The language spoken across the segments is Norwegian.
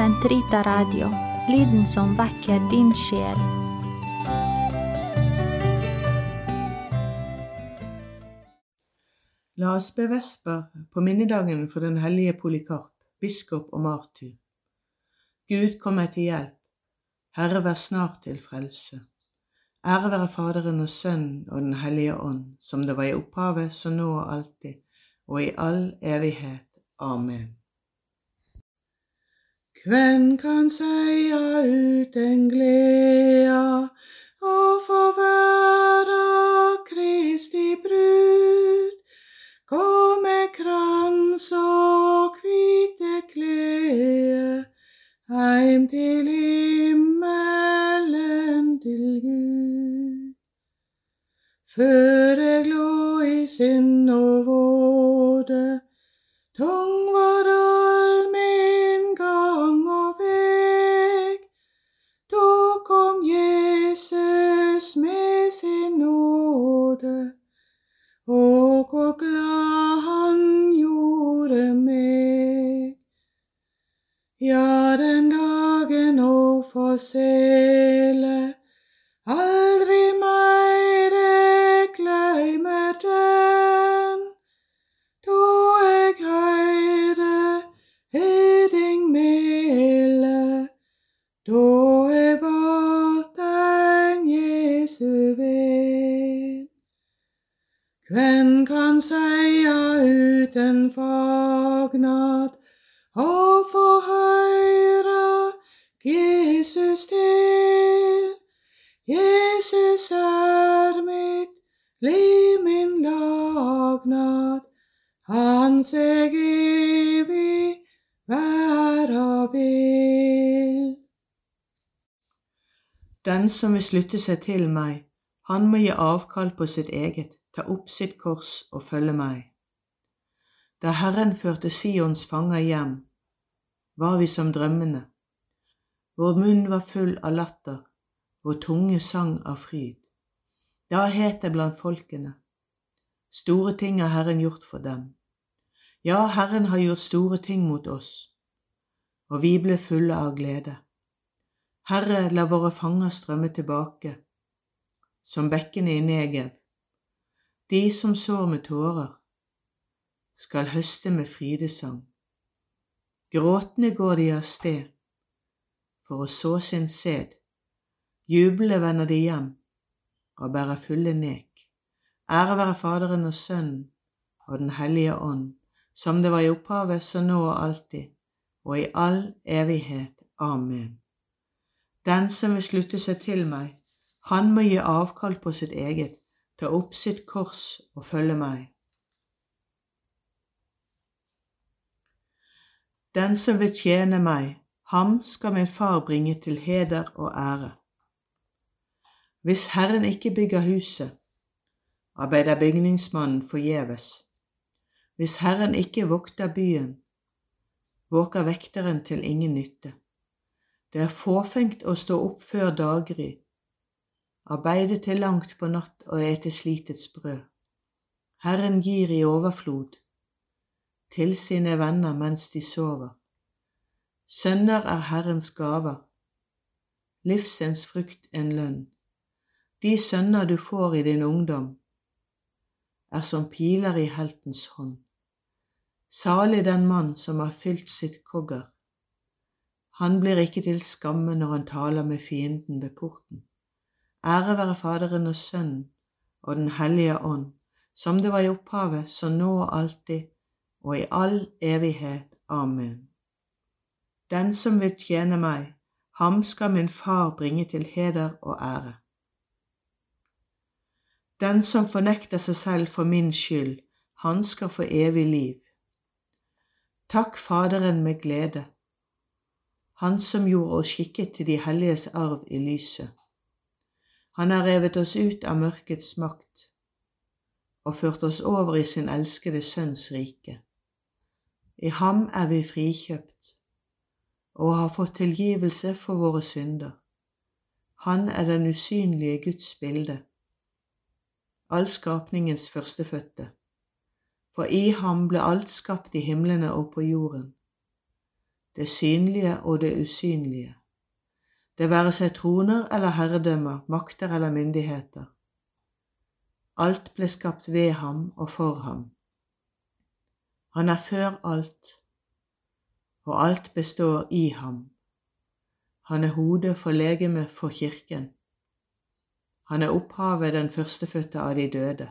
Sentrita Radio, lyden som vekker din sjel. La oss be vesper på minnedagen for den hellige Polikarp, biskop og martyr. Gud, kom meg til hjelp. Herre, vær snart til frelse. Ære være Faderen og Sønnen og Den hellige ånd, som det var i opphavet, så nå og alltid, og i all evighet. Amen. Hvem kan seia uten gleda og få få sele aldri meire gløymer den. Da eg høyre heding mele, da eg vart ein Jesu venn. Hvem kan seia uten fagnad og få han seg evig være vil. Den som vil slutte seg til meg, han må gi avkall på sitt eget, ta opp sitt kors og følge meg. Da Herren førte Sions fanger hjem, var vi som drømmende. Vår munn var full av latter, vår tunge sang av fryd. Da het det blant folkene, store ting har Herren gjort for dem. Ja, Herren har gjort store ting mot oss, og vi ble fulle av glede. Herre, la våre fanger strømme tilbake, som bekkene i Negev. De som sår med tårer, skal høste med frydesang. Gråtende går de av sted for å så sin sæd. Jublende vender de hjem og bærer fulle nek. Ære være Faderen og Sønnen og Den hellige ånd, som det var i opphavet, så nå og alltid, og i all evighet. Amen. Den som vil slutte seg til meg, han må gi avkall på sitt eget, ta opp sitt kors og følge meg. Den som vil tjene meg, ham skal min far bringe til heder og ære. Hvis Herren ikke bygger huset, arbeider bygningsmannen forgjeves. Hvis Herren ikke vokter byen, våker vekteren til ingen nytte. Det er fåfengt å stå opp før daggry, arbeide til langt på natt og ete slitets brød. Herren gir i overflod til sine venner mens de sover. Sønner er Herrens gaver, livsens frukt en lønn. De sønner du får i din ungdom, er som piler i heltens hånd. Salig den mann som har fylt sitt kogger. Han blir ikke til skamme når han taler med fienden ved porten. Ære være Faderen og Sønnen og Den hellige ånd, som det var i opphavet, så nå og alltid, og i all evighet. Amen. Den som vil tjene meg, ham skal min far bringe til heder og ære. Den som fornekter seg selv for min skyld, han skal få evig liv. Takk Faderen med glede, Han som gjorde oss skikket til de helliges arv i lyset. Han har revet oss ut av mørkets makt og ført oss over i sin elskede Sønns rike. I ham er vi frikjøpt og har fått tilgivelse for våre synder. Han er den usynlige Guds bilde, all skapningens førstefødte. For i ham ble alt skapt i himlene og på jorden, det synlige og det usynlige, det være seg troner eller herredømmer, makter eller myndigheter. Alt ble skapt ved ham og for ham. Han er før alt, og alt består i ham. Han er hodet for legemet for kirken. Han er opphavet den førstefødte av de døde,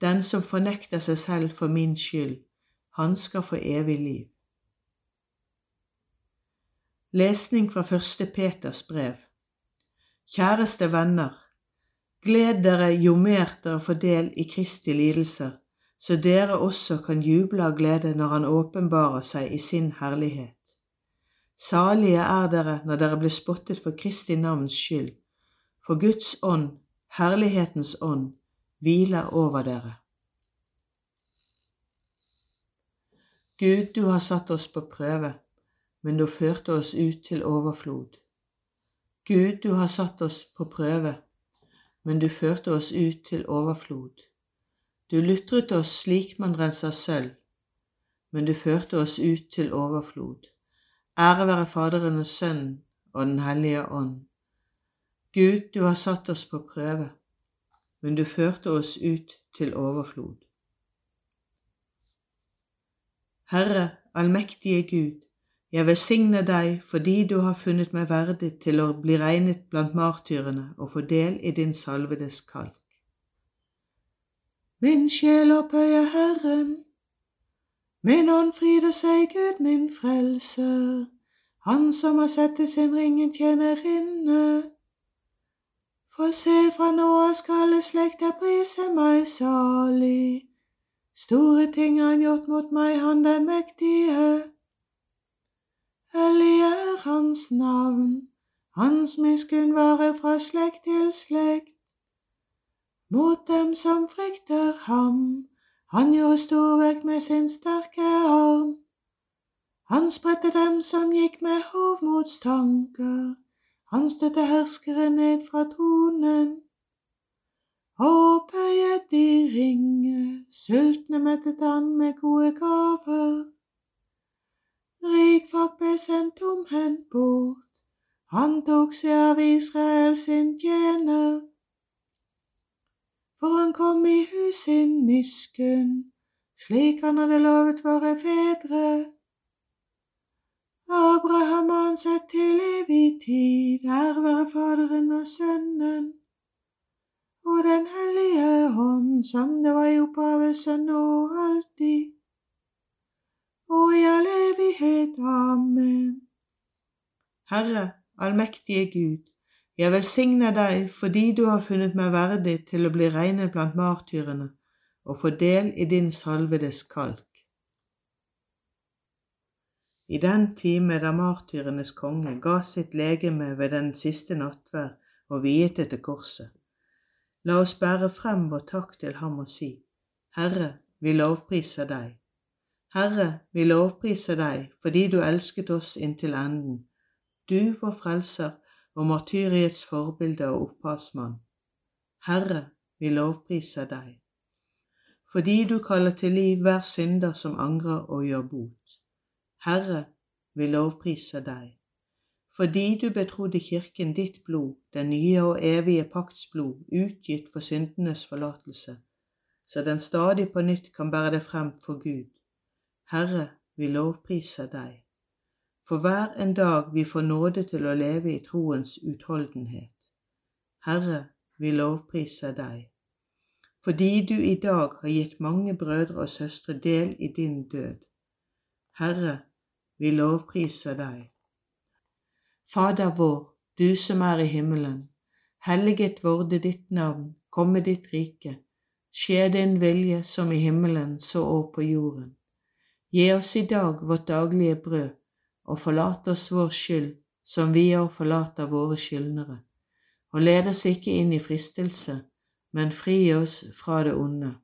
Den som fornekter seg selv for min skyld, han skal få evig liv. Lesning fra første Peters brev. Kjæreste venner, gled dere jo mer dere får del i Kristi lidelser, så dere også kan juble av glede når Han åpenbarer seg i sin herlighet. Salige er dere når dere blir spottet for Kristi navns skyld, for Guds ånd, herlighetens ånd, hviler over dere. Gud, du har satt oss på prøve, men du førte oss ut til overflod. Gud, du har satt oss på prøve, men du førte oss ut til overflod. Du lutret oss slik man renser sølv, men du førte oss ut til overflod. Ære være Faderen og Sønnen og Den hellige ånd. Gud, du har satt oss på prøve, men du førte oss ut til overflod. Herre, allmektige Gud, jeg velsigner deg fordi du har funnet meg verdig til å bli regnet blant martyrene og få del i din salvedes kalk. Min sjel opphøyer Herren, min ånd fryder seg Gud min frelser, Han som har sett til sin ringen tjenerinne. For se, fra nå av skal alle slekter prise meg salig. Store ting han gjort mot meg, han den mektige. Hellig er hans navn, hans miskunn varer fra slekt til slekt. Mot dem som frykter ham, han gjorde storverk med sin sterke arm. Han spredte dem som gikk med hovmodstanker, han støtte herskere ned fra tronen. Opphøyet de ringe, sultne mettet han med gode gaver. Rikfolk ble sendt omhendt bort, han tok seg av Israel sin tjener. For han kom i hus sin miskunn, slik han hadde lovet våre fedre. Abraham har han sett til evig tid, ære være Faderen og Sønnen og Den hellige hånd, som det var i opphavet, så nå alltid og i all evighet. Amen. Herre, allmektige Gud, jeg velsigner deg fordi du har funnet meg verdig til å bli regnet blant martyrene og få del i din salvedes kalk. I den time da martyrenes konge ga sitt legeme ved den siste nattverd og viet det til korset, la oss bære frem vår takk til ham og si, Herre, vi lovpriser deg. Herre, vi lovpriser deg fordi du elsket oss inntil enden, du vår frelser og martyriets forbilde og opphavsmann. Herre, vi lovpriser deg. Fordi du kaller til liv hver synder som angrer og gjør bot. Herre, vi lovpriser deg. Fordi du betrodde Kirken ditt blod, den nye og evige pakts blod, utgitt for syndenes forlatelse, så den stadig på nytt kan bære det frem for Gud Herre, vi lovpriser deg. For hver en dag vi får nåde til å leve i troens utholdenhet. Herre, vi lovpriser deg. Fordi du i dag har gitt mange brødre og søstre del i din død. Herre, vi lovpriser deg. Fader vår, du som er i himmelen. Helliget vorde ditt navn, komme ditt rike. Skje din vilje som i himmelen så òg på jorden. Gi oss i dag vårt daglige brød, og forlat oss vår skyld, som vi òg forlater våre skyldnere. Og led oss ikke inn i fristelse, men fri oss fra det onde.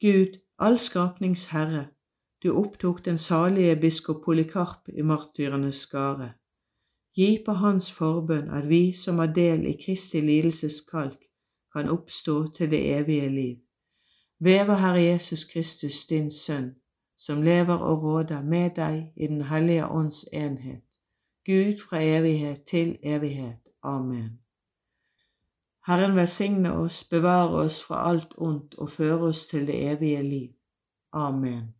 Gud, all skapnings Herre, du opptok den salige biskop Polikarp i martyrenes skare. Gi på hans forbønn at vi som har del i Kristi lidelseskalk, kan oppstå til det evige liv. Ved vår Herre Jesus Kristus, din Sønn, som lever og råder med deg i Den hellige ånds enhet, Gud fra evighet til evighet. Amen. Herren velsigne oss, bevare oss fra alt ondt og føre oss til det evige liv. Amen.